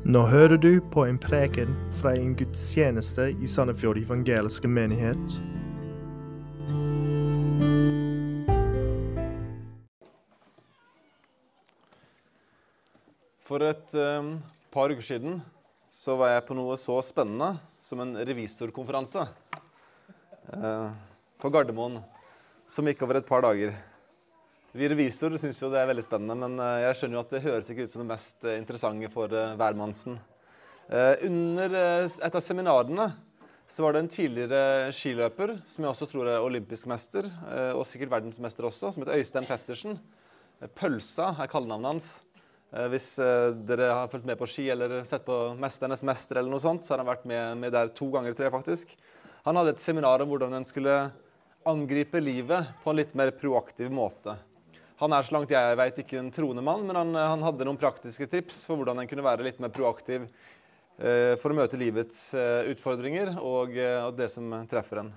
Nå hører du på en preken fra en gudstjeneste i Sandefjord evangeliske menighet. For et um, par uker siden så var jeg på noe så spennende som en revisorkonferanse uh, på Gardermoen, som gikk over et par dager. Vi revisorer syns jo det er veldig spennende, men eh, jeg skjønner jo at det høres ikke ut som det mest eh, interessante for eh, hvermannsen. Under et av seminarene så var det en tidligere skiløper, som jeg også tror er olympisk mester, og sikkert verdensmester også, som heter Øystein Pettersen. Pølsa er kallenavnet hans. Hvis dere har fulgt med på ski eller sett på 'Mesternes mester', eller noe sånt, så har han vært med, med der to ganger, tror jeg faktisk. Han hadde et seminar om hvordan en skulle angripe livet på en litt mer proaktiv måte. Han er så langt jeg vet ikke en troende mann, men han, han hadde noen praktiske tips for hvordan en kunne være litt mer proaktiv eh, for å møte livets eh, utfordringer og, eh, og det som treffer en.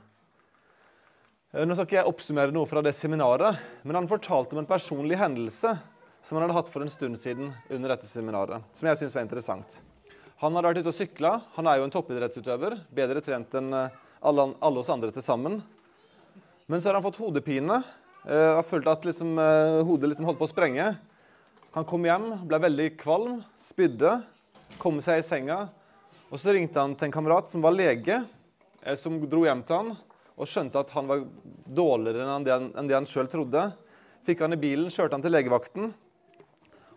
Eh, Nå skal ikke jeg oppsummere noe fra det seminaret, men han fortalte om en personlig hendelse som han hadde hatt for en stund siden under dette seminaret, som jeg syns var interessant. Han hadde vært ute og sykla. Han er jo en toppidrettsutøver, bedre trent enn eh, alle, alle oss andre til sammen. Men så har han fått hodepine. Uh, følte at liksom, eh, hodet liksom holdt på å sprenge. Han kom hjem, ble veldig kvalm, spydde, kom seg i senga. Og så ringte han til en kamerat som var lege, eh, som dro hjem til han og skjønte at han var dårligere enn det han, enn han sjøl trodde. Fikk han i bilen, kjørte han til legevakten.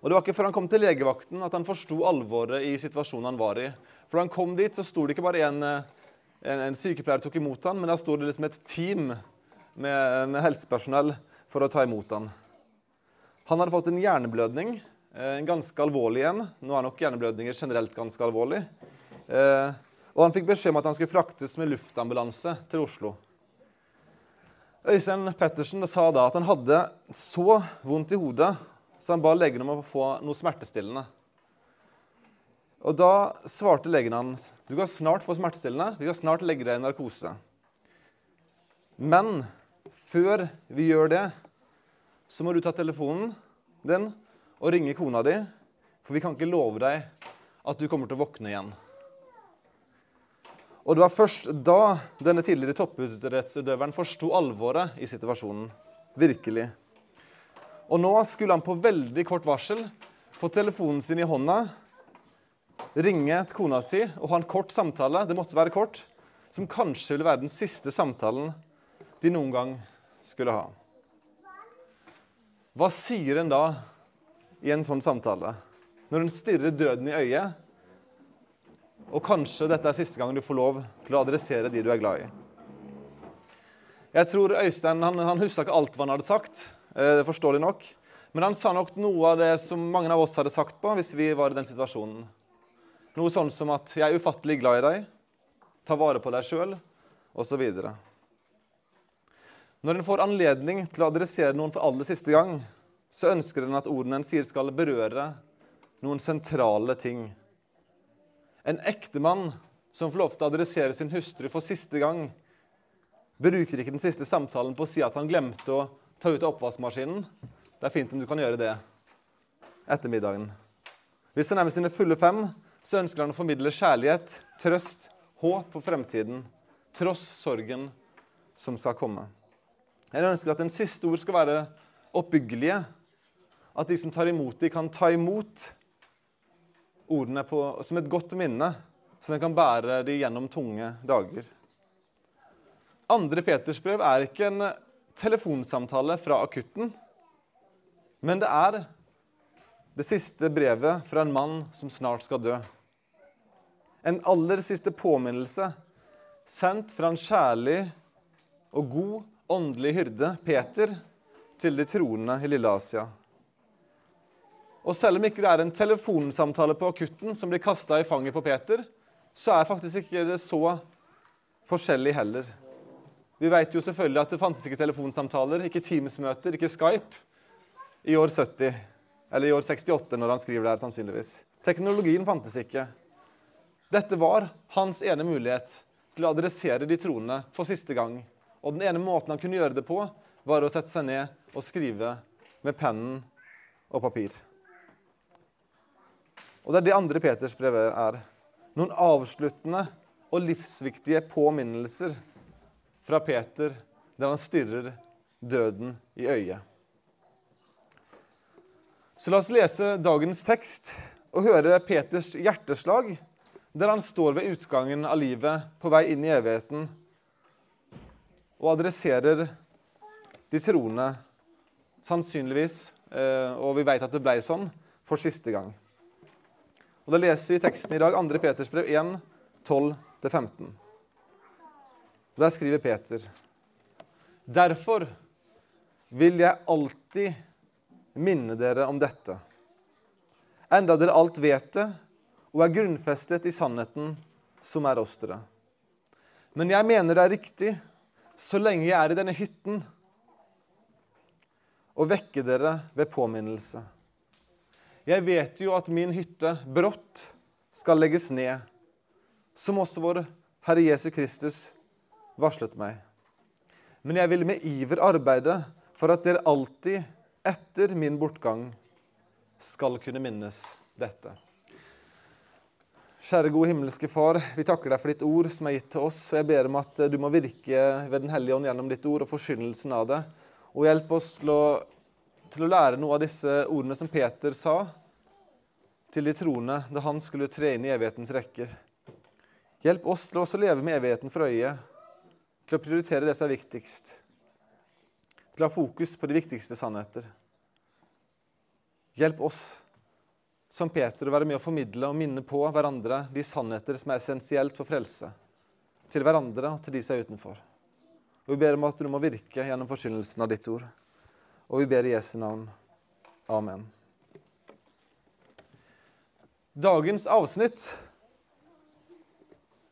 Og det var ikke før han kom til legevakten at han forsto alvoret i situasjonen han var i. For da han kom dit, så sto det ikke bare en, eh, en, en sykepleier tok imot han, men da sto det liksom et team med, med helsepersonell for å ta imot han. Han hadde fått en hjerneblødning, eh, en ganske alvorlig en. Nå er nok hjerneblødninger generelt ganske alvorlig. Eh, og han fikk beskjed om at han skulle fraktes med luftambulanse til Oslo. Øystein Pettersen sa da at han hadde så vondt i hodet så han ba legen om å få noe smertestillende. Og Da svarte legen hans du kan snart få smertestillende, du kan snart legge deg i narkose. Men før vi gjør det, så må du ta telefonen din og ringe kona di, for vi kan ikke love deg at du kommer til å våkne igjen. Og det var først da denne tidligere toppidrettsutøveren forsto alvoret i situasjonen. Virkelig. Og nå skulle han på veldig kort varsel få telefonen sin i hånda, ringe til kona si og ha en kort samtale, det måtte være kort, som kanskje ville være den siste samtalen de noen gang skulle ha. Hva sier en da i en sånn samtale? Når en stirrer døden i øyet, og kanskje dette er siste gang du får lov til å adressere de du er glad i. Jeg tror Øystein han, han huska ikke alt hva han hadde sagt, eh, forståelig nok. Men han sa nok noe av det som mange av oss hadde sagt på hvis vi var i den situasjonen. Noe sånn som at 'jeg er ufattelig glad i deg', 'ta vare på deg sjøl', osv. Når en får anledning til å adressere noen for aller siste gang, så ønsker en at ordene en sier, skal berøre noen sentrale ting. En ektemann som får lov til å adressere sin hustru for siste gang, bruker ikke den siste samtalen på å si at han glemte å ta ut oppvaskmaskinen. Det er fint om du kan gjøre det etter middagen. Hvis han er med sine fulle fem, så ønsker han å formidle kjærlighet, trøst, håp på fremtiden, tross sorgen som skal komme. Jeg ønsker at den siste ord skal være oppbyggelige. At de som tar imot dem, kan ta imot ordene på, som et godt minne, så en kan bære de gjennom tunge dager. Andre Peters brev er ikke en telefonsamtale fra akutten, men det er det siste brevet fra en mann som snart skal dø. En aller siste påminnelse sendt fra en kjærlig og god åndelig hyrde, Peter, til de troende i Lille Asia. Og selv om ikke det er en telefonsamtale på akutten som blir kasta i fanget på Peter, så er faktisk ikke det så forskjellig heller. Vi vet jo selvfølgelig at det fantes ikke telefonsamtaler, ikke Teams-møter, ikke Skype i år 70. Eller i år 68, når han skriver det her, sannsynligvis. Teknologien fantes ikke. Dette var hans ene mulighet til å adressere de troende for siste gang. Og den ene måten han kunne gjøre det på, var å sette seg ned og skrive med pennen og papir. Og det er det andre Peters brev er. Noen avsluttende og livsviktige påminnelser fra Peter der han stirrer døden i øyet. Så la oss lese dagens tekst og høre Peters hjerteslag, der han står ved utgangen av livet, på vei inn i evigheten, og adresserer de troende, sannsynligvis, eh, og vi vet at det ble sånn, for siste gang. Og Da leser vi teksten i dag, 2. Peters brev 1, 12-15. Der skriver Peter.: Derfor vil jeg alltid minne dere om dette, enda dere alt vet det og er grunnfestet i sannheten som er oss dere. Men jeg mener det er riktig, så lenge jeg er i denne hytten, og vekke dere ved påminnelse. Jeg vet jo at min hytte brått skal legges ned, som også vår Herre Jesu Kristus varslet meg. Men jeg vil med iver arbeide for at dere alltid etter min bortgang skal kunne minnes dette. Kjære gode himmelske Far, vi takker deg for ditt ord som er gitt til oss. og Jeg ber om at du må virke ved Den hellige ånd gjennom ditt ord og forkynnelsen av det. Og hjelp oss til å, til å lære noe av disse ordene som Peter sa til de troende da han skulle tre inn i evighetens rekker. Hjelp oss til å også leve med evigheten for øye, til å prioritere det som er viktigst. Til å ha fokus på de viktigste sannheter. Hjelp oss som Peter å være med å formidle og minne på hverandre de sannheter som er essensielt for frelse. Til hverandre og til de som er utenfor. Og Vi ber om at du må virke gjennom forsynelsen av ditt ord. Og vi ber i Jesu navn. Amen. Dagens avsnitt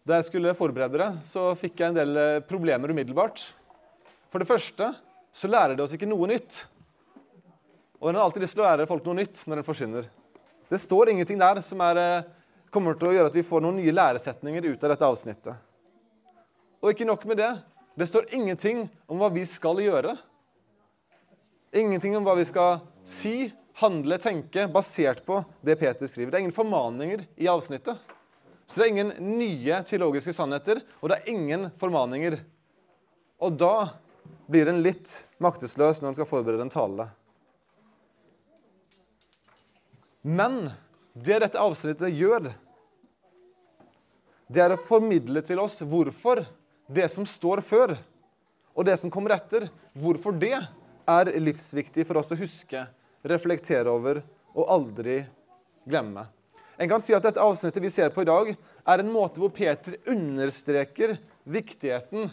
Da jeg skulle forberede det, så fikk jeg en del eh, problemer umiddelbart. For det første så lærer det oss ikke noe nytt. Og en har alltid lyst til å lære folk noe nytt når en forsyner. Det står ingenting der som er, eh, kommer til å gjøre at vi får noen nye læresetninger ut av dette avsnittet. Og ikke nok med det. Det står ingenting om hva vi skal gjøre. Ingenting om hva vi skal si, handle, tenke, basert på det Peter skriver. Det er ingen formaninger i avsnittet. Så det er ingen nye teologiske sannheter, og det er ingen formaninger. Og da blir en litt maktesløs når en skal forberede en tale. Men det dette avsnittet gjør, det er å formidle til oss hvorfor det som står før, og det som kommer etter, hvorfor det er livsviktig for oss å huske, reflektere over og aldri glemme. En kan si at dette avsnittet vi ser på i dag, er en måte hvor Peter understreker viktigheten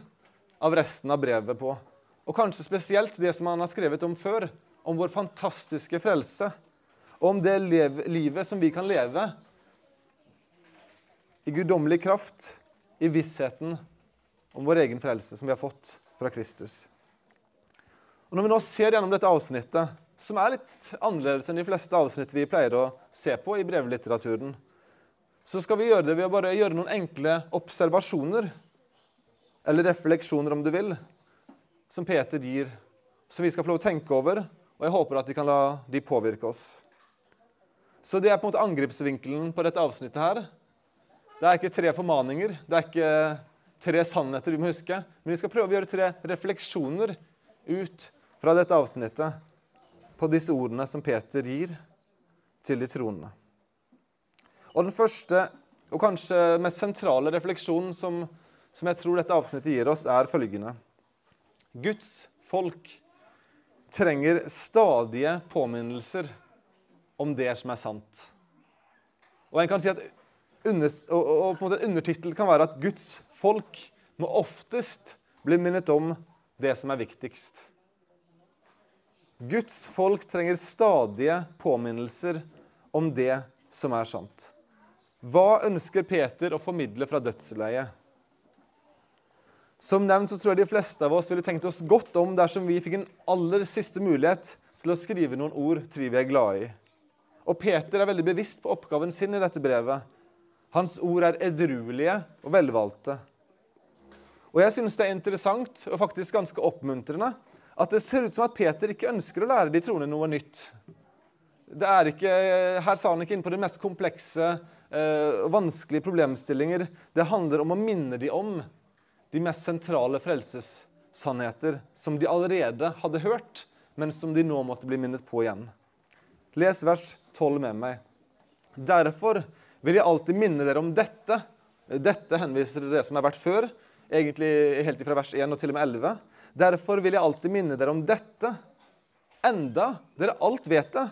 av resten av brevet på. Og kanskje spesielt det som han har skrevet om før, om vår fantastiske frelse. Om det livet som vi kan leve i guddommelig kraft, i vissheten om vår egen frelse som vi har fått fra Kristus. Og Når vi nå ser gjennom dette avsnittet, som er litt annerledes enn de fleste avsnitt vi pleier å se på i brevlitteraturen, så skal vi gjøre det ved å bare gjøre noen enkle observasjoner, eller refleksjoner om du vil, som Peter gir, som vi skal få lov å tenke over, og jeg håper at de kan la de påvirke oss. Så det er på en måte angrepsvinkelen på dette avsnittet her. Det er ikke tre formaninger, det er ikke tre sannheter vi må huske, men vi skal prøve å gjøre tre refleksjoner ut fra dette avsnittet på disse ordene som Peter gir til de troende. Og den første og kanskje mest sentrale refleksjonen som, som jeg tror dette avsnittet gir oss, er følgende. Guds folk trenger stadige påminnelser om det som er sant. Og en kan si at under, og, og på en måte Undertittel kan være at Guds folk må oftest bli minnet om det som er viktigst. Guds folk trenger stadige påminnelser om det som er sant. Hva ønsker Peter å formidle fra dødsleiet? Som nevnt så tror jeg de fleste av oss ville tenkt oss godt om dersom vi fikk en aller siste mulighet til å skrive noen ord vi er glade i. Og Peter er veldig bevisst på oppgaven sin i dette brevet. Hans ord er edruelige og velvalgte. Og jeg synes det er interessant og faktisk ganske oppmuntrende at det ser ut som at Peter ikke ønsker å lære de troende noe nytt. det er ikke, Her sa han ikke inn på de mest komplekse eh, og vanskelige problemstillinger. Det handler om å minne de om de mest sentrale frelsessannheter som de allerede hadde hørt, men som de nå måtte bli minnet på igjen. Les vers 12 med meg. Derfor vil jeg alltid minne dere om dette. Dette henviser til det som har vært før, egentlig helt fra vers 1 og til og med 11. Derfor vil jeg alltid minne dere om dette, enda dere alt vet det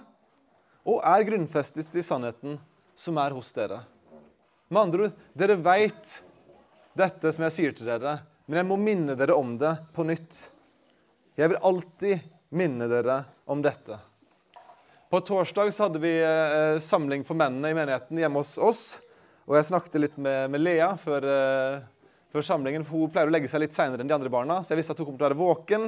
og er grunnfestet i sannheten som er hos dere. Med andre ord, dere veit dette som jeg sier til dere, men jeg må minne dere om det på nytt. Jeg vil alltid minne dere om dette. På torsdag så hadde vi eh, samling for mennene i menigheten hjemme hos oss. Og jeg snakket litt med, med Lea før, eh, før, samlingen, for hun pleier å legge seg litt seinere enn de andre barna. Så jeg visste at hun kom til å være våken.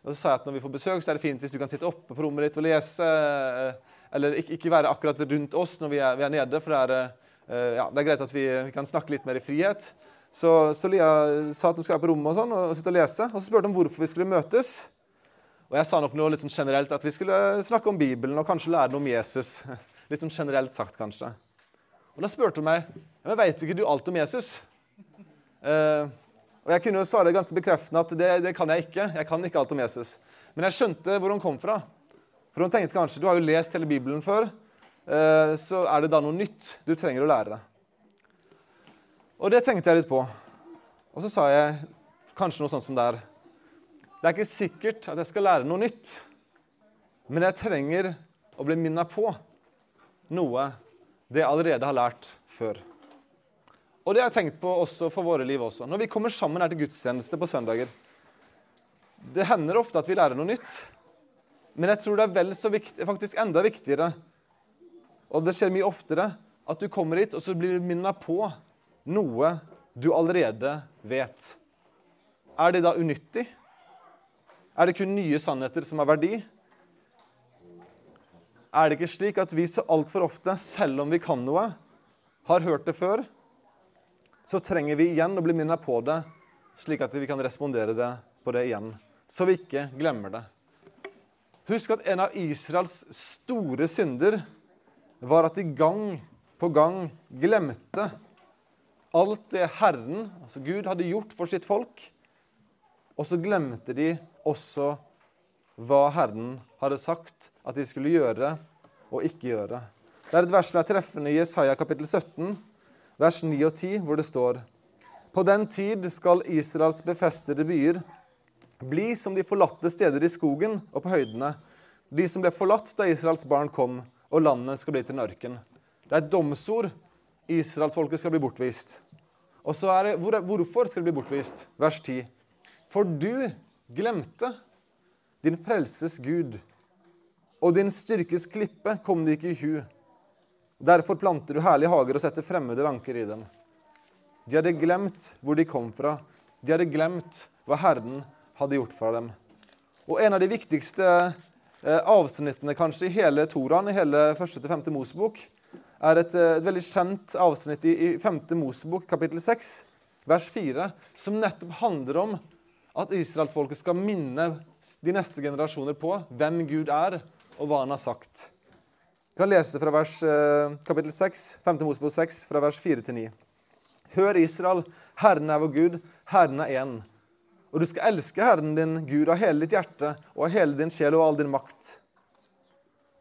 Og så sa jeg at når vi får besøk, så er det fint hvis du kan sitte oppe på rommet ditt og lese. Eh, eller ikke, ikke, være akkurat rundt oss når vi er, vi er nede, for det er, ja, det er, greit at vi, vi, kan snakke litt mer i frihet. Så, så Lea sa at hun skulle være på rommet og, sånn, og, og sitte og lese. Og så spurte hun hvorfor vi skulle møtes. Og jeg sa nok noe litt sånn generelt, at vi skulle snakke om Bibelen og kanskje lære noe om Jesus. Litt sånn generelt sagt, kanskje. Og da spurte hun meg men veit ikke du alt om Jesus. Uh, og Jeg kunne jo svare ganske bekreftende at det, det kan jeg ikke. Jeg kan ikke alt om Jesus. Men jeg skjønte hvor hun kom fra. For hun tenkte kanskje du har jo lest hele Bibelen før, eh, så er det da noe nytt du trenger å lære. Og det tenkte jeg litt på. Og så sa jeg kanskje noe sånt som det er. Det er ikke sikkert at jeg skal lære noe nytt, men jeg trenger å bli minnet på noe det jeg allerede har lært før. Og det har jeg tenkt på også for våre liv også. Når vi kommer sammen her til gudstjeneste på søndager, det hender ofte at vi lærer noe nytt. Men jeg tror det er vel så viktig, faktisk enda viktigere, og det skjer mye oftere, at du kommer hit og så blir du minnet på noe du allerede vet. Er det da unyttig? Er det kun nye sannheter som har verdi? Er det ikke slik at vi så altfor ofte, selv om vi kan noe, har hørt det før, så trenger vi igjen å bli minnet på det, slik at vi kan respondere det på det igjen, så vi ikke glemmer det. Husk at en av Israels store synder var at de gang på gang glemte alt det Herren, altså Gud, hadde gjort for sitt folk. Og så glemte de også hva Herren hadde sagt at de skulle gjøre og ikke gjøre. Det er et vers som er treffende i Jesaja kapittel 17, vers 9 og 10, hvor det står På den tid skal Israels befestede byer bli som de forlatte steder i skogen og på høydene, de som ble forlatt da Israels barn kom, og landet skal bli til en ørken. Det er et domsord. Israelsfolket skal bli bortvist. Og så er det, hvor, Hvorfor skal de bli bortvist? Vers 10. For du glemte din frelses Gud, og din styrkes klippe kom det ikke i hu. Derfor planter du herlige hager og setter fremmede ranker i dem. De hadde glemt hvor de kom fra. De hadde glemt hva Herren hadde gjort for dem. Og en av de viktigste eh, avsnittene kanskje i hele Toraen, i hele første til femte Mosebok, er et, eh, et, veldig kjent avsnitt i, i femte Mosebok, kapittel 6, vers 4, som nettopp handler om at israelsfolket skal minne de neste generasjoner på hvem Gud er, og hva han har sagt. Vi kan lese fra vers, eh, kapittel 6, 5. Mosebok 6, fra vers 4 til 9. Hør, Israel, Herren er vår Gud, Herren er én. Og du skal elske Herren din Gud av hele ditt hjerte og av hele din sjel og all din makt.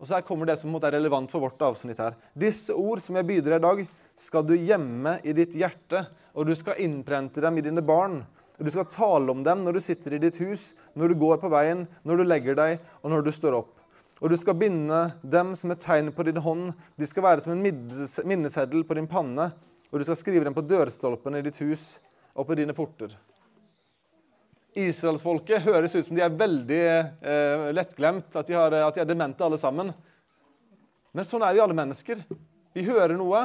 Og så her kommer det som er relevant for vårt avsnitt her. Disse ord som jeg byr deg i dag, skal du gjemme i ditt hjerte, og du skal innprente dem i dine barn. Og Du skal tale om dem når du sitter i ditt hus, når du går på veien, når du legger deg, og når du står opp. Og du skal binde dem som et tegn på din hånd. De skal være som en minneseddel på din panne, og du skal skrive dem på dørstolpene i ditt hus og på dine porter. Israelsfolket høres ut som de er veldig eh, lettglemt, at de, har, at de er demente alle sammen. Men sånn er vi alle mennesker. Vi hører noe,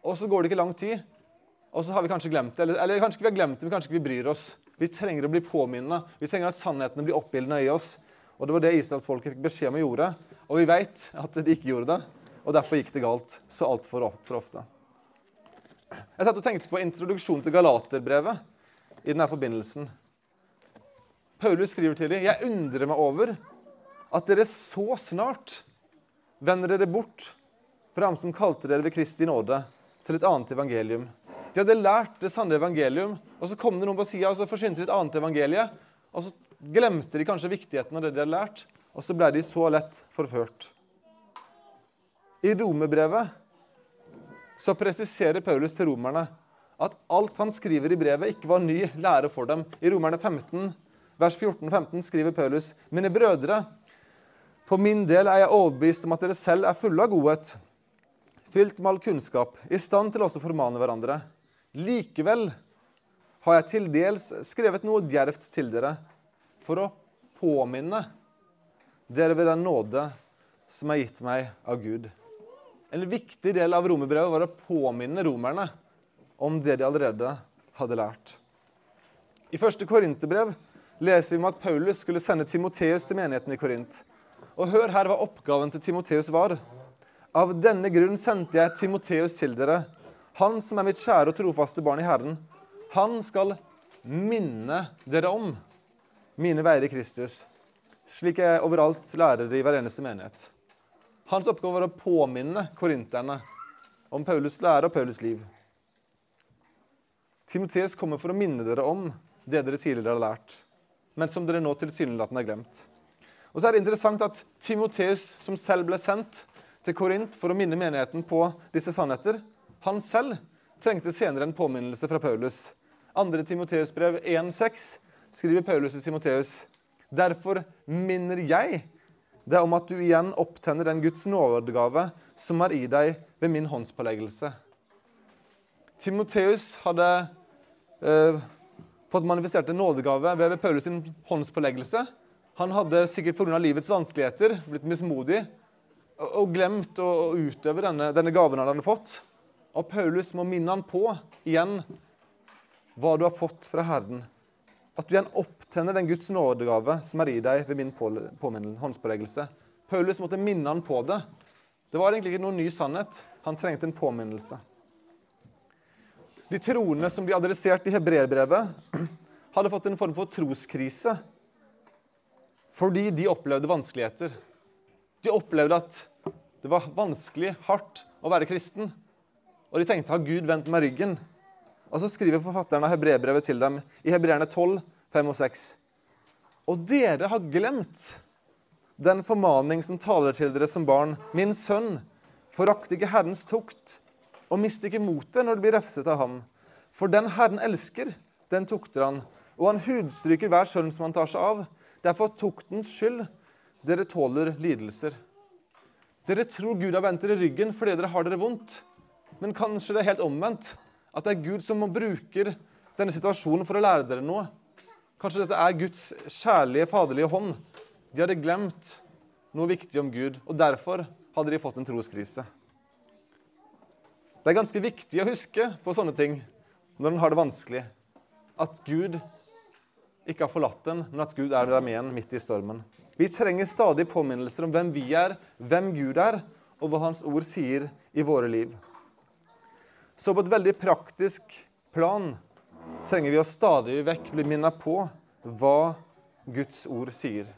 og så går det ikke lang tid. Og så har vi kanskje glemt det. Eller, eller kanskje vi har glemt det, men kanskje ikke vi bryr oss. Vi trenger å bli påminnet. Vi trenger at sannhetene blir oppildna i oss. Og Det var det israelsfolket fikk beskjed om å gjøre. Og vi vet at de ikke gjorde det. Og derfor gikk det galt så altfor ofte. Jeg satt og tenkte på introduksjonen til Galaterbrevet i denne forbindelsen. Paulus skriver til dem, 'Jeg undrer meg over at dere så snart vender dere bort fra ham som kalte dere ved Kristi nåde, til et annet evangelium. De hadde lært det sanne evangelium, og så kom det noen på sida og så forsynte de et annet evangelie. Og så glemte de kanskje viktigheten av det de hadde lært, og så ble de så lett forført. I romerbrevet så presiserer Paulus til romerne at alt han skriver i brevet, ikke var ny lære for dem. I Romerne 15, vers 14-15 skriver Paulus.: Mine brødre, for min del er jeg overbevist om at dere selv er fulle av godhet, fylt med all kunnskap, i stand til også å formane hverandre. Likevel har jeg til dels skrevet noe djervt til dere for å påminne dere ved den nåde som er gitt meg av Gud. En viktig del av romerbrevet var å påminne romerne om det de allerede hadde lært. I første Korinterbrev leser vi om at Paulus skulle sende Timoteus til menigheten i Korint. Og hør her hva oppgaven til Timoteus var. Av denne grunn sendte jeg Timoteus til dere, han som er mitt kjære og trofaste barn i Herren, han skal minne dere om mine veier i Kristus, slik jeg overalt lærer i hver eneste menighet. Hans oppgave var å påminne korinterne om Paulus lære og Paulus liv. Timoteus kommer for å minne dere om det dere tidligere har lært, men som dere nå tilsynelatende har glemt. Og så er det interessant at Timoteus, som selv ble sendt til Korint for å minne menigheten på disse sannheter, han selv trengte senere en påminnelse fra Paulus. 2. Timoteus brev 1,6 skriver Paulus til Timoteus.: Derfor minner jeg deg om at du igjen opptenner den Guds nådegave som er i deg ved min håndspåleggelse. Timoteus hadde eh, fått manifestert en nådegave ved Paulus sin håndspåleggelse. Han hadde sikkert pga. livets vanskeligheter blitt mismodig og glemt å utøve denne, denne gaven han hadde fått. Og Paulus må minne han på igjen hva du har fått fra Herren. At du igjen opptenner den Guds nådegave som er i deg ved min håndspåleggelse. Paulus måtte minne han på det. Det var egentlig ikke noen ny sannhet. Han trengte en påminnelse. De troende som blir adressert i hebreerbrevet, hadde fått en form for troskrise fordi de opplevde vanskeligheter. De opplevde at det var vanskelig, hardt, å være kristen. Og de tenkte har Gud vendt meg ryggen? Og så skriver forfatteren av hebreerbrevet til dem i Hebreerne 12, 5 og 6. Og dere har glemt den formaning som taler til dere som barn. Min sønn, forakt ikke Herrens tukt, og mist ikke motet når det blir refset av ham. For den Herren elsker, den tukter han, og han hudstryker hver sønn som han tar seg av. Det er for tuktens skyld dere tåler lidelser. Dere tror Gud har vendt dere ryggen fordi dere har dere vondt. Men kanskje det er helt omvendt. At det er Gud som bruker denne situasjonen for å lære dere noe. Kanskje dette er Guds kjærlige, faderlige hånd. De hadde glemt noe viktig om Gud, og derfor hadde de fått en troskrise. Det er ganske viktig å huske på sånne ting når en har det vanskelig. At Gud ikke har forlatt en, men at Gud er der med en midt i stormen. Vi trenger stadig påminnelser om hvem vi er, hvem Gud er, og hva Hans ord sier i våre liv. Så på et veldig praktisk plan trenger vi å stadig vekk bli minnet på hva Guds ord sier.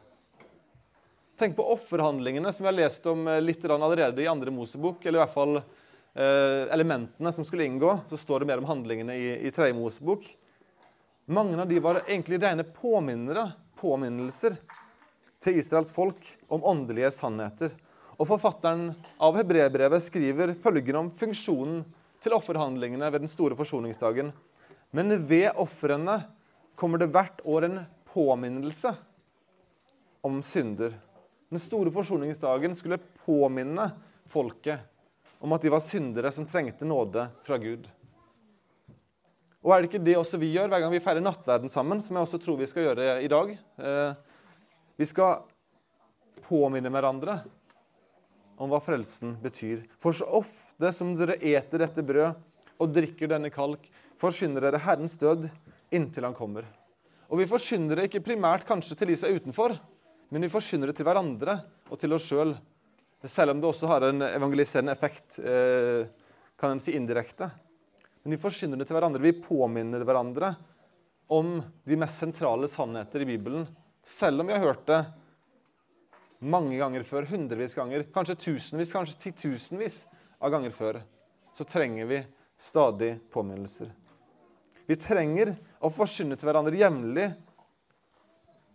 Tenk på offerhandlingene som vi har lest om eh, litt allerede i andre Mosebok. Eller i hvert fall eh, elementene som skulle inngå. Så står det mer om handlingene i, i tredje Mosebok. Mange av de var egentlig rene påminnere, påminnelser til Israels folk om åndelige sannheter. Og forfatteren av hebreerbrevet skriver følgende om funksjonen til offerhandlingene ved den store forsoningsdagen. Men ved ofrene kommer det hvert år en påminnelse om synder. Den store forsoningsdagen skulle påminne folket om at de var syndere som trengte nåde fra Gud. Og er det ikke det også vi gjør hver gang vi feirer nattverden sammen, som jeg også tror vi skal gjøre i dag? Eh, vi skal påminne hverandre om hva frelsen betyr. For så ofte som dere eter dette brød og drikker denne kalk, forsyner dere Herrens død inntil han kommer. Og vi forsyner det ikke primært kanskje til de som er utenfor, men vi forsyner det til hverandre og til oss sjøl. Selv. selv om det også har en evangeliserende effekt, eh, kan en si indirekte. Men vi forsyner det til hverandre. Vi påminner hverandre om de mest sentrale sannheter i Bibelen. Selv om vi har hørt det mange ganger før, hundrevis ganger, kanskje tusenvis, kanskje titusenvis av ganger før, så trenger vi stadig påminnelser. Vi trenger å forsyne til hverandre jevnlig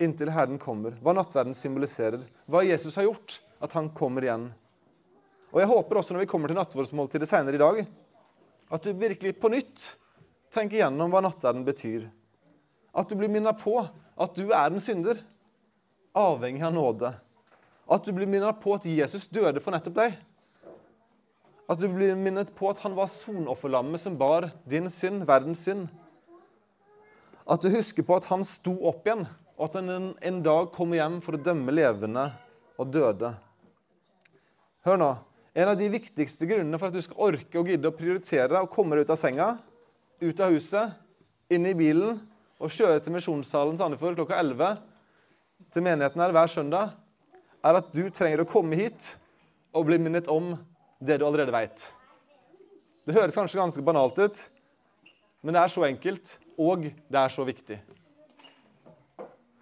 inntil Herren kommer, hva nattverden symboliserer, hva Jesus har gjort, at han kommer igjen. Og Jeg håper også når vi kommer til nattverdsmåltidet senere i dag, at du virkelig på nytt tenker gjennom hva nattverden betyr. At du blir minnet på at du er en synder, avhengig av nåde. At du blir minnet på at Jesus døde for nettopp deg. At du blir minnet på at han var sonofferlammet som bar din synd, verdens synd. At du husker på at han sto opp igjen, og at han en, en dag kommer hjem for å dømme levende og døde. Hør nå. En av de viktigste grunnene for at du skal orke og gidde å prioritere å komme deg ut av senga, ut av huset, inn i bilen og kjøre til Misjonssalen Sandefjord klokka 11 til menigheten her hver søndag, er at du trenger å komme hit og bli minnet om det du allerede veit. Det høres kanskje ganske banalt ut, men det er så enkelt, og det er så viktig.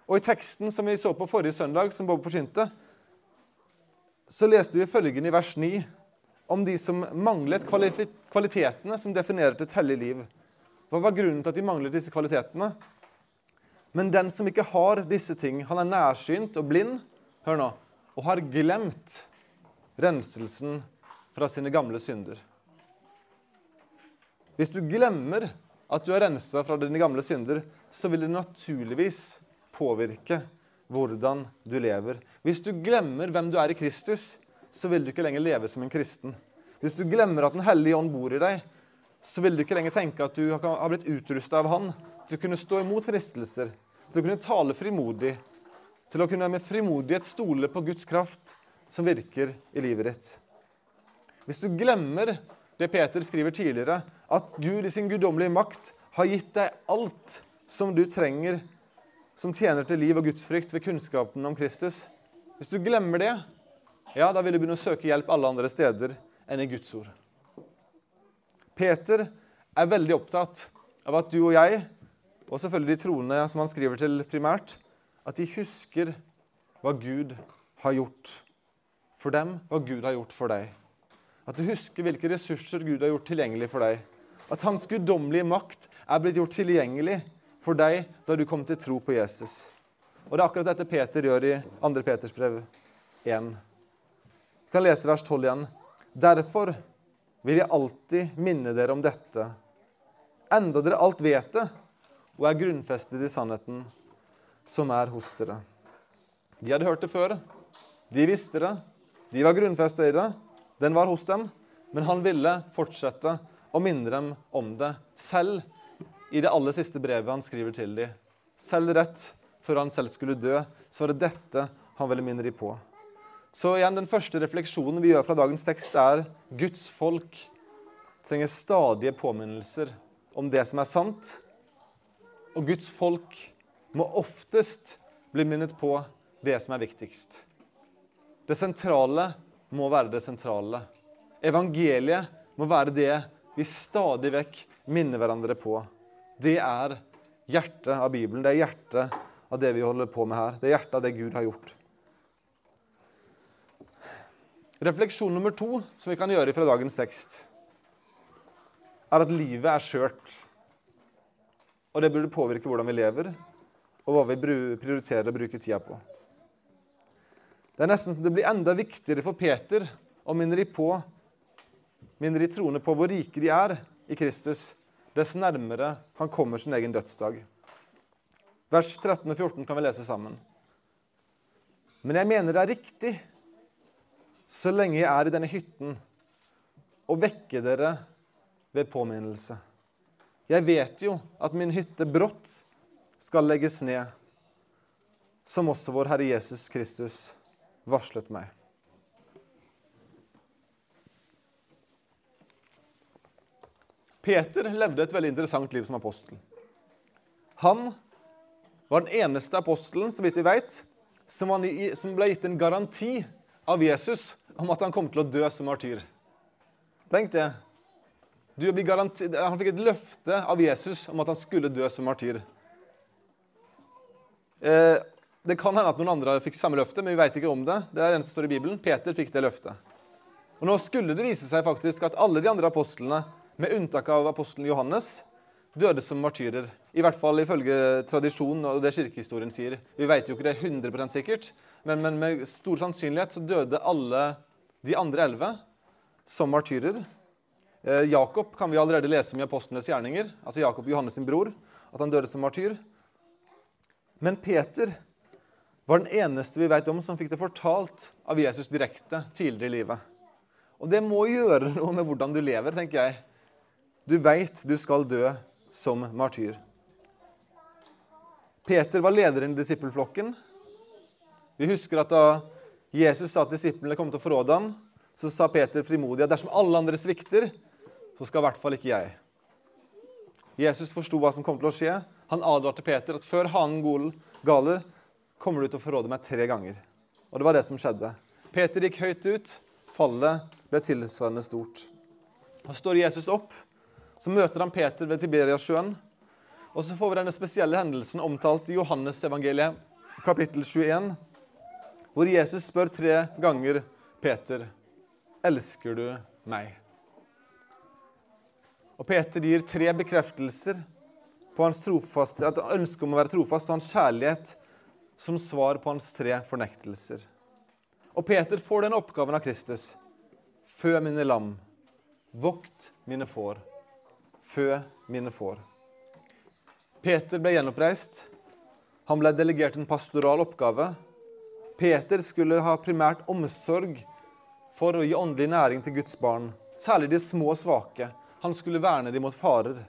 Og I teksten som vi så på forrige søndag, som Bob forsynte, så leste vi følgende i vers 9 om de som manglet kvalitetene som definerer et hellig liv. Hva var grunnen til at de manglet disse kvalitetene? Men den som ikke har disse ting, han er nærsynt og blind hør nå, og har glemt renselsen fra sine gamle synder. Hvis du glemmer at du er rensa fra dine gamle synder, så vil det naturligvis påvirke hvordan du lever. Hvis du glemmer hvem du er i Kristus, så vil du ikke lenger leve som en kristen. Hvis du glemmer at Den hellige ånd bor i deg, så vil du ikke lenger tenke at du har blitt utrusta av Han til å kunne stå imot fristelser, til å kunne tale frimodig, til å kunne med frimodighet stole på Guds kraft som virker i livet ditt. Hvis du glemmer det Peter skriver tidligere, at Gud i sin guddommelige makt har gitt deg alt som du trenger som tjener til liv og gudsfrykt ved kunnskapen om Kristus Hvis du glemmer det, ja, da vil du begynne å søke hjelp alle andre steder enn i Guds ord. Peter er veldig opptatt av at du og jeg, og selvfølgelig de troende som han skriver til primært, at de husker hva Gud har gjort for dem, hva Gud har gjort for deg. At du husker hvilke ressurser Gud har gjort tilgjengelig for deg. At hans guddommelige makt er blitt gjort tilgjengelig for deg da du kom til tro på Jesus. Og Det er akkurat dette Peter gjør i 2. Peters brev 1. Vi kan lese vers 12 igjen. Derfor vil jeg alltid minne dere om dette, enda dere alt vet det og er grunnfestet i sannheten som er hos dere. De hadde hørt det før. De visste det. De var grunnfestet i det. Den var hos dem. Men han ville fortsette å minne dem om det, selv i det aller siste brevet han skriver til dem. Selv rett før han selv skulle dø, så var det dette han ville minne dem på. Så igjen, Den første refleksjonen vi gjør fra dagens tekst, er Guds folk trenger stadige påminnelser om det som er sant. Og Guds folk må oftest bli minnet på det som er viktigst. Det sentrale må være det sentrale. Evangeliet må være det vi stadig vekk minner hverandre på. Det er hjertet av Bibelen. Det er hjertet av det vi holder på med her. Det er hjertet av det Gud har gjort. Refleksjon nummer to som vi kan gjøre fra dagens tekst, er at livet er skjørt. Og det burde påvirke hvordan vi lever, og hva vi prioriterer å bruke tida på. Det er nesten som det blir enda viktigere for Peter å minne de på, minne de troende på hvor rike de er i Kristus, dess nærmere han kommer sin egen dødsdag. Vers 13 og 14 kan vi lese sammen. Men jeg mener det er riktig så lenge jeg er i denne hytten, og vekke dere ved påminnelse. Jeg vet jo at min hytte brått skal legges ned, som også vår Herre Jesus Kristus varslet meg. Peter levde et veldig interessant liv som apostel. Han var den eneste apostelen, så vidt vi vet, som ble gitt en garanti av Jesus om at han kom til å dø som martyr. Tenk det. han fikk et løfte av Jesus om at han skulle dø som martyr. Eh, Det kan hende at noen andre fikk samme løfte, men vi vet ikke om det. Det er det som står i Bibelen. Peter fikk det løftet. Og Nå skulle det vise seg faktisk at alle de andre apostlene, med unntak av apostelen Johannes, døde som martyrer. I hvert fall ifølge tradisjonen og det kirkehistorien sier. Vi vet jo ikke det 100 sikkert, men, men, med stor sannsynlighet så døde alle de andre elleve som martyrer. Eh, Jakob kan vi allerede lese om i apostlenes gjerninger, altså Jakob Johannes sin bror, at han døde som martyr. Men Peter var den eneste vi vet om som fikk det fortalt av Jesus direkte tidligere i livet. Og det må gjøre noe med hvordan du lever, tenker jeg. Du veit du skal dø som martyr. Peter var lederen i disippelflokken. Vi husker at da Jesus sa at disiplene kom til å forråde ham, så sa Peter frimodig at dersom alle andre svikter, så skal i hvert fall ikke jeg. Jesus forsto hva som kom til å skje. Han advarte Peter at før hanen galer, kommer du til å forråde meg tre ganger. Og det var det som skjedde. Peter gikk høyt ut. Fallet ble tilsvarende stort. Så står Jesus opp. Så møter han Peter ved Tiberiasjøen. Og så får vi denne spesielle hendelsen omtalt i Johannes evangeliet, kapittel 21, hvor Jesus spør tre ganger Peter, 'Elsker du meg?' Og Peter gir tre bekreftelser på hans trofaste, et ønske om å være trofast og hans kjærlighet som svar på hans tre fornektelser. Og Peter får den oppgaven av Kristus. Fø mine lam, vokt mine får. Fø mine får. Peter ble gjenoppreist. Han ble delegert en pastoral oppgave. Peter skulle ha primært omsorg for å gi åndelig næring til Guds barn, særlig de små og svake. Han skulle verne dem mot farer.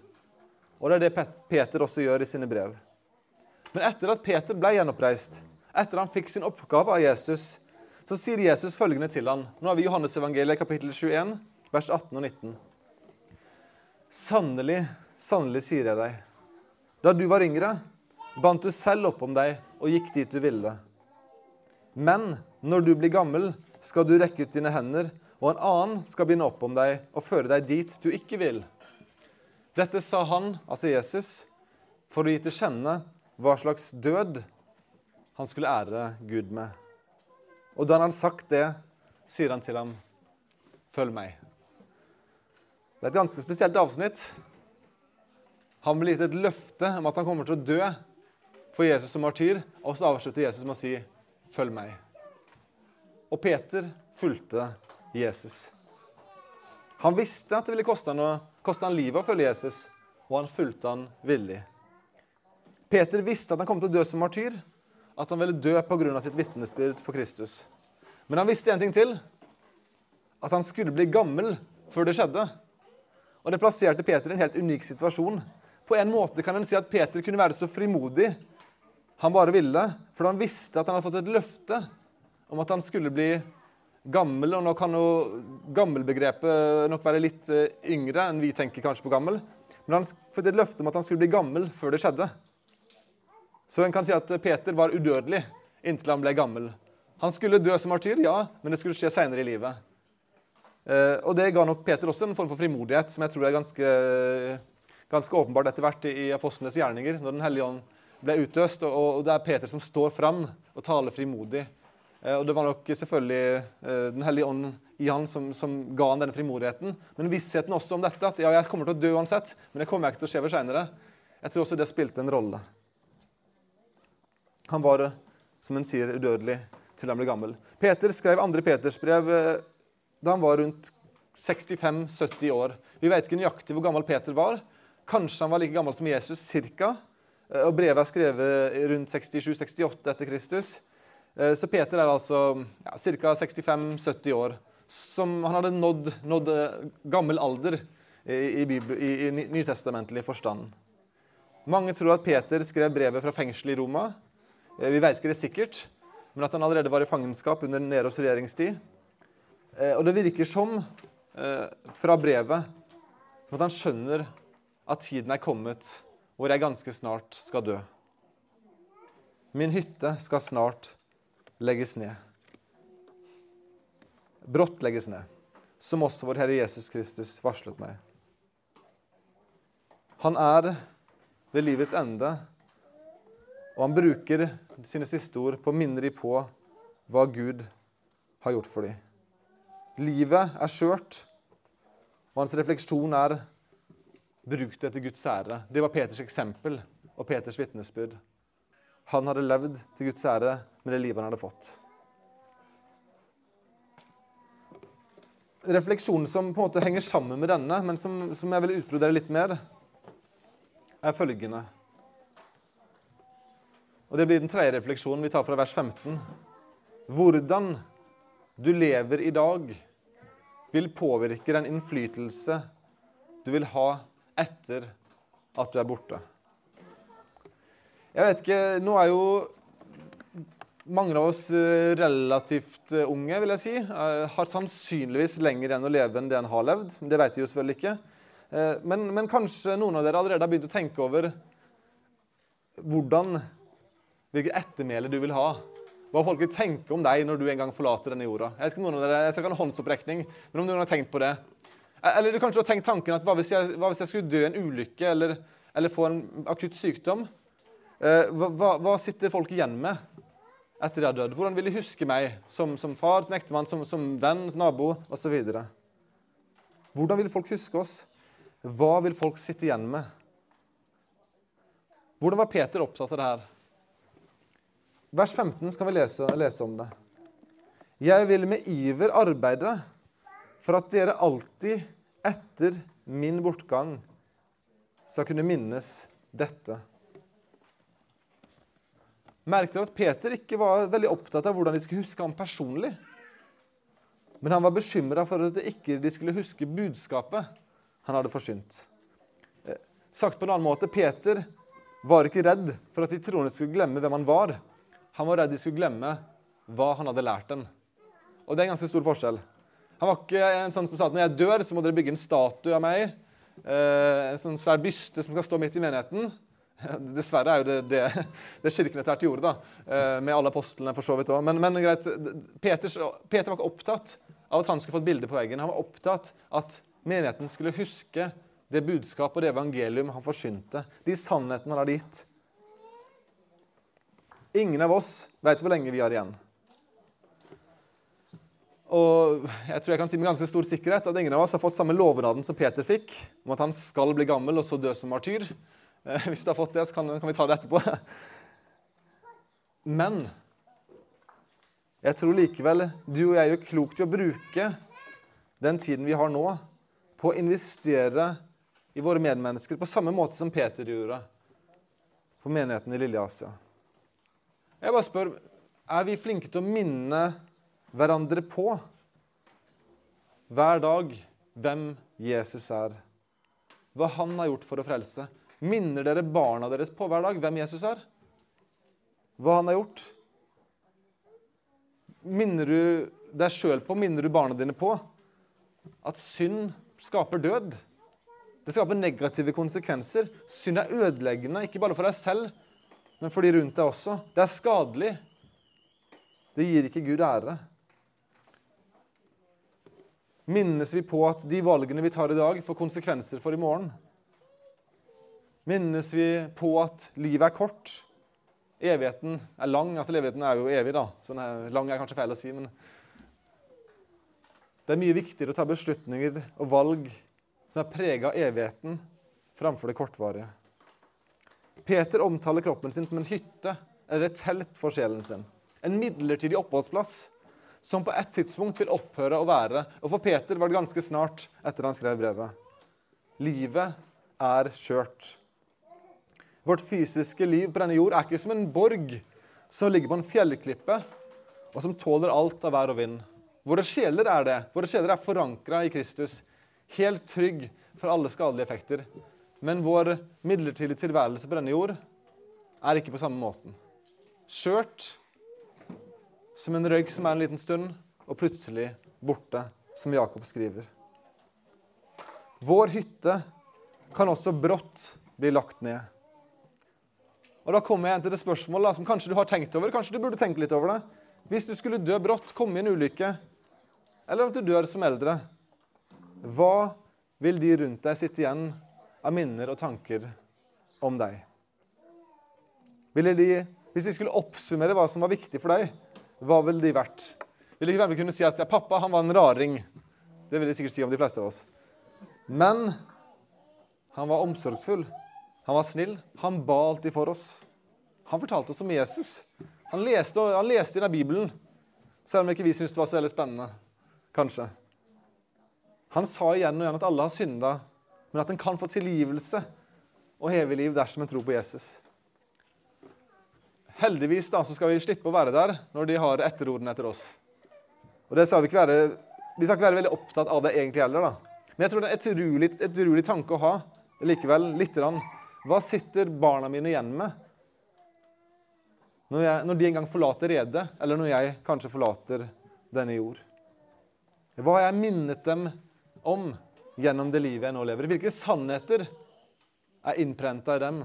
Og det er det Peter også gjør i sine brev. Men etter at Peter ble gjenoppreist, etter han fikk sin oppgave av Jesus, så sier Jesus følgende til ham. Nå har vi Johannes evangeliet kapittel 21, vers 18 og 19. Sannelig, sannelig sier jeg deg, da du var yngre, bandt du selv opp om deg og gikk dit du ville. Men når du blir gammel, skal du rekke ut dine hender, og en annen skal binde opp om deg og føre deg dit du ikke vil. Dette sa han, altså Jesus, for å gi til kjenne hva slags død han skulle ære Gud med. Og da han hadde sagt det, sier han til ham, 'Følg meg'. Det er et ganske spesielt avsnitt. Han blir gitt et løfte om at han kommer til å dø for Jesus som martyr, og så avslutter Jesus med å si, 'Følg meg'. Og Peter fulgte Jesus. Han visste at det ville koste han, koste han livet å følge Jesus, og han fulgte han villig. Peter visste at han kom til å dø som martyr, at han ville dø pga. sitt vitnesbyrd for Kristus. Men han visste en ting til. At han skulle bli gammel før det skjedde. Og Det plasserte Peter i en helt unik situasjon. På en måte kan en si at Peter kunne være så frimodig han bare ville, for han visste at han hadde fått et løfte om at han skulle bli gammel. Og nå kan jo gammelbegrepet nok være litt eh, yngre enn vi tenker kanskje på gammel. Men han fikk et løfte om at han skulle bli gammel før det skjedde. Så en kan si at Peter var udødelig inntil han ble gammel. Han skulle dø som martyr, ja, men det skulle skje seinere i livet. Eh, og Det ga nok Peter også en form for frimodighet, som jeg tror er ganske, ganske åpenbart etter hvert i apostlenes gjerninger, når Den hellige ånd ble utøst. Og, det er Peter som står fram og taler frimodig. Eh, og Det var nok selvfølgelig eh, Den hellige ånd i han som, som, ga han denne frimodigheten. Men vissheten også om dette, at ja, jeg kommer til å dø uansett, men det kommer jeg ikke til å skje ved seinere. Jeg tror også det spilte en rolle. Han var, som en sier, udødelig til han ble gammel. Peter skrev andre Peters brev eh, da han var rundt 65-70 år. Vi vet ikke nøyaktig hvor gammel Peter var. Kanskje han var like gammel som Jesus, cirka. Eh, og brevet er skrevet rundt 67-68 etter Kristus. Eh, så Peter er altså ja, ca. 65-70 år. Som han hadde nådd, nådd gammel alder i, i, i, i nytestamentlig forstand. Mange tror at Peter skrev brevet fra fengselet i Roma. Eh, vi vet ikke det sikkert, men at han allerede var i fangenskap under Neros regjeringstid. Eh, og det virker som, eh, fra brevet, som at han skjønner at tiden er kommet hvor jeg ganske snart skal dø. Min hytte skal snart legges ned. Brått legges ned, som også vår Herre Jesus Kristus varslet meg. Han er ved livets ende Og han bruker sine siste ord på å minne dem på hva Gud har gjort for dem. Livet er skjørt, og hans refleksjon er bruk det til Guds ære. Det var Peters eksempel og Peters vitnesbyrd. Han hadde levd til Guds ære med det livet han hadde fått. Refleksjonen som på en måte henger sammen med denne, men som, som jeg vil utbrodere litt mer, er følgende. Og Det blir den tredje refleksjonen vi tar fra vers 15. Hvordan du lever i dag, vil påvirke den innflytelse du vil ha etter at du er borte. Jeg vet ikke Nå er jo mange av oss eh, relativt eh, unge, vil jeg si. Eh, har sannsynligvis lenger igjen å leve enn det en har levd. Det vet vi jo selvfølgelig ikke. Men, men, kanskje noen av dere allerede har begynt å tenke over hvordan, hvilket ettermæle du vil ha. Hva folk vil tenke om deg når du en gang forlater denne jorda. Jeg vet ikke noen av dere, jeg skal ha en håndsopprekning, men om noen har tenkt på det. Eller du kanskje har tenkt tanken at hva hvis jeg, hva hvis jeg skulle dø i en ulykke eller, eller få en akutt sykdom? Hva, hva, hva sitter folk igjen med? etter de har dødd? Hvordan vil de huske meg som, som far, som ektemann, som, som venn, som nabo osv.? Hvordan vil folk huske oss? Hva vil folk sitte igjen med? Hvordan var Peter opptatt av det her? Vers 15 skal vi lese, lese om det. Jeg vil med iver arbeide for at dere alltid etter min bortgang skal kunne minnes dette. Merk dere at Peter ikke var veldig opptatt av hvordan de skulle huske ham personlig. Men han var bekymra for at de ikke skulle huske budskapet han hadde forsynt. Eh, sagt på en annen måte Peter var ikke redd for at de troende skulle glemme hvem han var. Han var redd de skulle glemme hva han hadde lært dem. Og det er en ganske stor forskjell. Han var ikke en sånn som sa at når jeg dør, så må dere bygge en statue av meg. Eh, en sånn svær byste som skal stå midt i menigheten. Dessverre er jo det det, det kirken etter hvert gjorde, da, eh, med alle apostlene. for så vidt også. Men, men greit, Peters, Peter var ikke opptatt av at han skulle få et bilde på veggen. Han var opptatt av at menigheten skulle huske det budskapet og det evangelium han forsynte. De sannhetene han hadde gitt. Ingen av oss vet hvor lenge vi har igjen. Og jeg tror jeg kan si med ganske stor sikkerhet at ingen av oss har fått samme lovnaden som Peter fikk, om at han skal bli gammel og så dø som martyr. Eh, hvis du har fått det, så kan, kan vi ta det etterpå. Men jeg tror likevel du og jeg gjør klokt i å bruke den tiden vi har nå, på å investere i våre medmennesker på samme måte som Peter gjorde for menigheten i Lille Asia. Jeg bare spør er vi flinke til å minne hverandre på hver dag hvem Jesus er, hva han har gjort for å frelse? Minner dere barna deres på hver dag hvem Jesus er? Hva han har gjort? Minner du deg sjøl på, minner du barna dine på at synd skaper død? Det skaper negative konsekvenser. Synd er ødeleggende, ikke bare for deg selv, men for de rundt deg også. Det er skadelig. Det gir ikke Gud ære. Minnes vi på at de valgene vi tar i dag, får konsekvenser for i morgen? minnes vi på at livet er kort. Evigheten er lang. altså Evigheten er jo evig, da. Sånn er, lang er kanskje feil å si, men det er mye viktigere å ta beslutninger og valg som er prega av evigheten, framfor det kortvarige. Peter omtaler kroppen sin som en hytte eller et telt for sjelen sin. En midlertidig oppholdsplass som på et tidspunkt vil opphøre å være. Og for Peter var det ganske snart etter han skrev brevet. Livet er skjørt. Vårt fysiske liv på denne jord er ikke som en borg som ligger på en fjellklippe, og som tåler alt av vær og vind. Våre sjeler er det. Våre sjeler er forankra i Kristus, helt trygg for alle skadelige effekter. Men vår midlertidige tilværelse på denne jord er ikke på samme måten. Skjørt som en røyk som er en liten stund, og plutselig borte, som Jakob skriver. Vår hytte kan også brått bli lagt ned. Og Da kommer jeg til det spørsmålet som kanskje du har tenkt over. Kanskje du burde tenke litt over det. Hvis du skulle dø brått, komme i en ulykke, eller at du dør som eldre, hva vil de rundt deg sitte igjen av minner og tanker om deg? De, hvis de skulle oppsummere hva som var viktig for deg, hva ville de vært? Ville ikke ikke kunne si at ja, pappa han var en raring? Det vil de sikkert si om de fleste av oss. Men han var omsorgsfull. Han var snill. Han ba alltid for oss. Han fortalte oss om Jesus. Han leste, han leste inn av Bibelen, selv om ikke vi syntes det var så veldig spennende. Kanskje. Han sa igjen og igjen at alle har synda, men at en kan få tilgivelse og evig liv dersom en tror på Jesus. Heldigvis da, så skal vi slippe å være der når de har etterordene etter oss. Og det skal Vi ikke være, vi skal ikke være veldig opptatt av det egentlig heller. da. Men jeg tror det er et urolig, tanke å ha likevel. Litt rann. Hva sitter barna mine igjen med når, jeg, når de en gang forlater redet, eller når jeg kanskje forlater denne jord? Hva har jeg minnet dem om gjennom det livet jeg nå lever? Hvilke sannheter er innprenta i dem?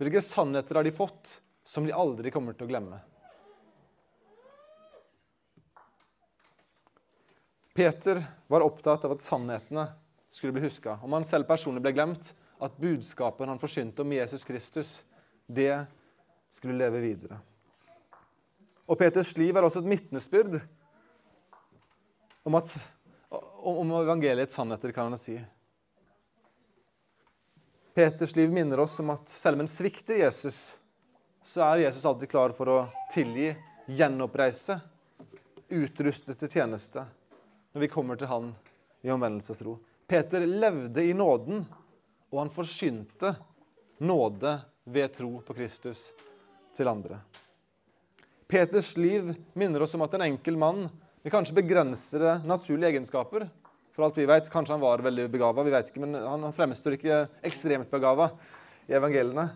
Hvilke sannheter har de fått som de aldri kommer til å glemme? Peter var opptatt av at sannhetene skulle bli huska. Om han selv personlig ble glemt, at budskapet han forsynte om Jesus Kristus, det skulle leve videre. Og Peters liv er også et vitnesbyrd om, om evangeliets sannheter, kan han si. Peters liv minner oss om at selv om en svikter Jesus, så er Jesus alltid klar for å tilgi, gjenoppreise, utruste til tjeneste når vi kommer til han i omvendelse og tro. Peter levde i nåden, og han forsynte nåde ved tro på Kristus til andre. Peters liv minner oss om at en enkel mann med kanskje begrensede naturlige egenskaper For alt vi vet, Kanskje han var veldig begava, vi vet ikke, men han fremstår ikke ekstremt begava i evangeliene.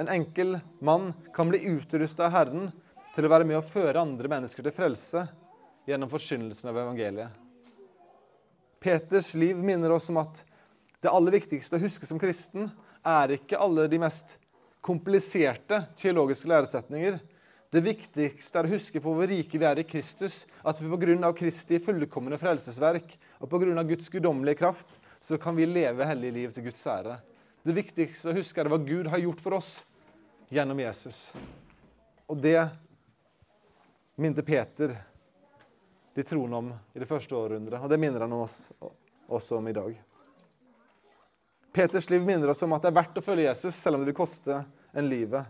En enkel mann kan bli utrusta av Herren til å være med å føre andre mennesker til frelse gjennom forkynnelsen av evangeliet. Peters liv minner oss om at det aller viktigste å huske som kristen er ikke alle de mest kompliserte teologiske læresetninger. Det viktigste er å huske på hvor rike vi er i Kristus, at vi pga. Kristi fullkomne frelsesverk og pga. Guds guddommelige kraft så kan vi leve hellige liv til Guds ære. Det viktigste å huske er hva Gud har gjort for oss gjennom Jesus. Og det minte Peter de troende om i det første århundret, og det minner han oss også om i dag. Peters liv minner oss om at det er verdt å følge Jesus, selv om det vil koste en livet.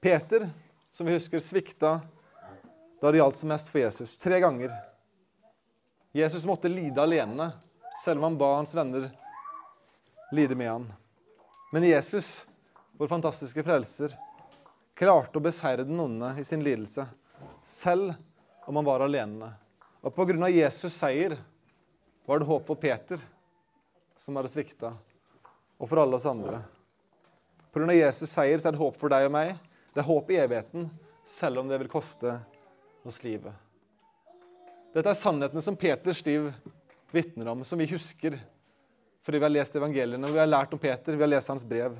Peter, som vi husker, svikta da det gjaldt som mest for Jesus. Tre ganger. Jesus måtte lide alene, selv om han ba hans venner lide med han. Men Jesus, vår fantastiske frelser, klarte å beseire den onde i sin lidelse, selv om han var alene. Og på grunn av Jesus' seier var det håp for Peter, som hadde svikta, og for alle oss andre. På grunn av Jesus' seier så er det håp for deg og meg. Det er håp i evigheten, selv om det vil koste oss livet. Dette er sannhetene som Peters liv vitner om, som vi husker fordi vi har lest evangeliene, og vi har lært om Peter, vi har lest hans brev.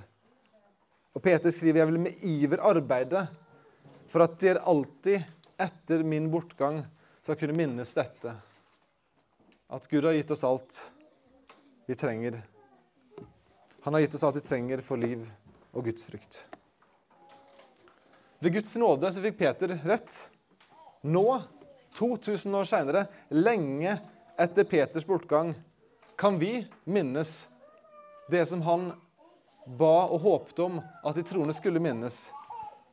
Og Peter skriver jeg vil med iver arbeide for at dere alltid etter min bortgang skal kunne minnes dette at Gud har gitt oss alt vi trenger. Han har gitt oss alt vi trenger for liv og Guds frykt. Ved Guds nåde så fikk Peter rett. Nå, 2000 år seinere, lenge etter Peters bortgang, kan vi minnes det som han ba og håpte om at de troende skulle minnes.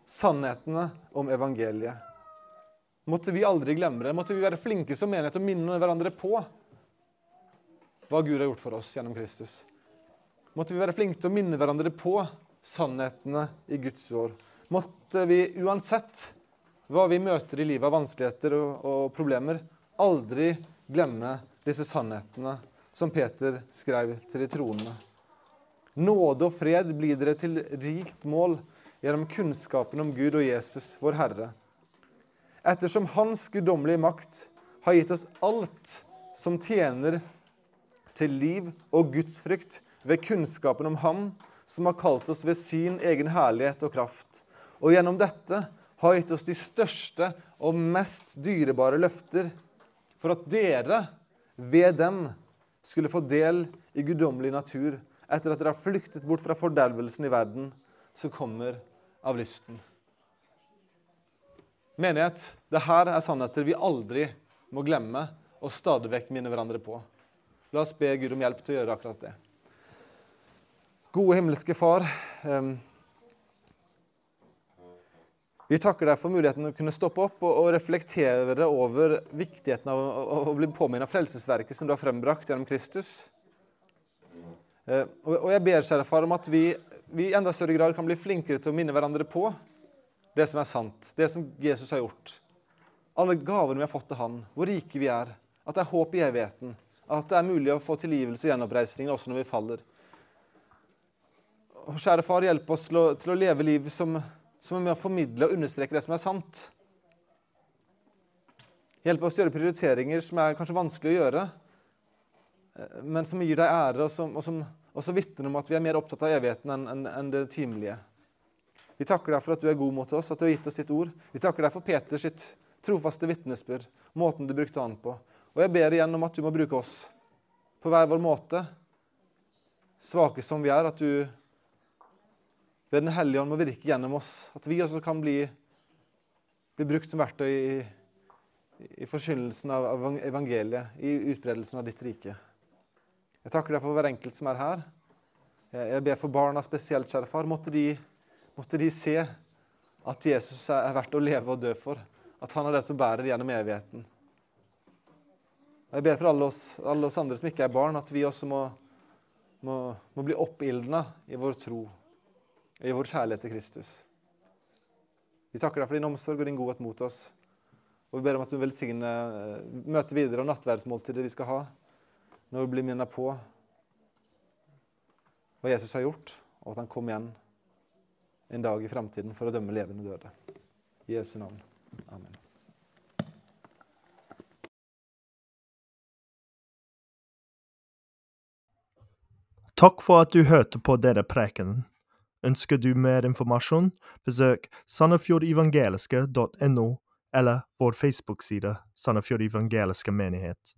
Sannhetene om evangeliet. Måtte vi aldri glemme det. Måtte vi være flinke som menighet og minne hverandre på hva Gud har gjort for oss gjennom Kristus. Måtte vi være flinke til å minne hverandre på sannhetene i Guds år. Måtte vi uansett hva vi møter i livet av vanskeligheter og, og problemer, aldri glemme disse sannhetene som Peter skrev til de troende. Nåde og fred blir dere til rikt mål gjennom kunnskapen om Gud og Jesus, vår Herre. Ettersom Hans guddommelige makt har gitt oss alt som tjener til liv og gudsfrykt ved kunnskapen om Ham som har kalt oss ved sin egen herlighet og kraft, og gjennom dette har gitt oss de største og mest dyrebare løfter, for at dere ved dem skulle få del i guddommelig natur, etter at dere har flyktet bort fra fordervelsen i verden, som kommer av lysten. Menighet, det her er sannheter vi aldri må glemme og stadig vekk minne hverandre på. La oss be Gud om hjelp til å gjøre akkurat det. Gode himmelske Far. Um, vi takker deg for muligheten å kunne stoppe opp og, og reflektere over viktigheten av å, å bli påminnet av frelsesverket som du har frembrakt gjennom Kristus. Eh, og, og, jeg ber, kjære far, om at vi, vi, i enda større grad kan bli flinkere til å minne hverandre på det som er sant, det som Jesus har gjort. Alle gavene vi har fått til Han, hvor rike vi er, at det er håp i evigheten, at det er mulig å få tilgivelse og gjenoppreisning også når vi faller. Og kjære far, hjelp oss til å, til å leve liv som, som er med å formidle og understreke det som er sant. Hjelpe oss å gjøre prioriteringer som er kanskje vanskelig å gjøre, eh, men som gir deg ære, og som, og som også vitner om at vi er mer opptatt av evigheten enn, enn, enn det timelige. Vi takker deg for at du er god mot oss, at du har gitt oss ditt ord. Vi takker deg for Peters sitt trofaste vitnesbyrd, måten du brukte han på. Og jeg ber igjen om at du må bruke oss på hver vår måte, svake som vi er, at du ved Den hellige ånd må virke gjennom oss. At vi også kan bli, bli brukt som verktøy i, i forkynnelsen av evangeliet, i utbredelsen av ditt rike. Jeg takker deg for hver enkelt som er her. Jeg ber for barna spesielt, kjære far. Måtte de måtte de se at Jesus er verdt å leve og dø for. At han er det som bærer gjennom evigheten. Jeg ber for alle oss, alle oss andre som ikke er barn, at vi også må, må, må bli oppildna i vår tro, i vår kjærlighet til Kristus. Vi takker deg for din omsorg og din godhet mot oss. Og vi ber om at du velsigner eh, møtet videre og nattverdsmåltidet vi skal ha, når vi blir minnet på hva Jesus har gjort, og at han kom igjen en dag i framtiden for å dømme levende døde. I Jesu navn. Amen. Takk for at du hørte på denne prekenen. Ønsker du mer informasjon, besøk sandefjordevangeliske.no eller vår Facebook-side Sandefjord evangeliske menighet.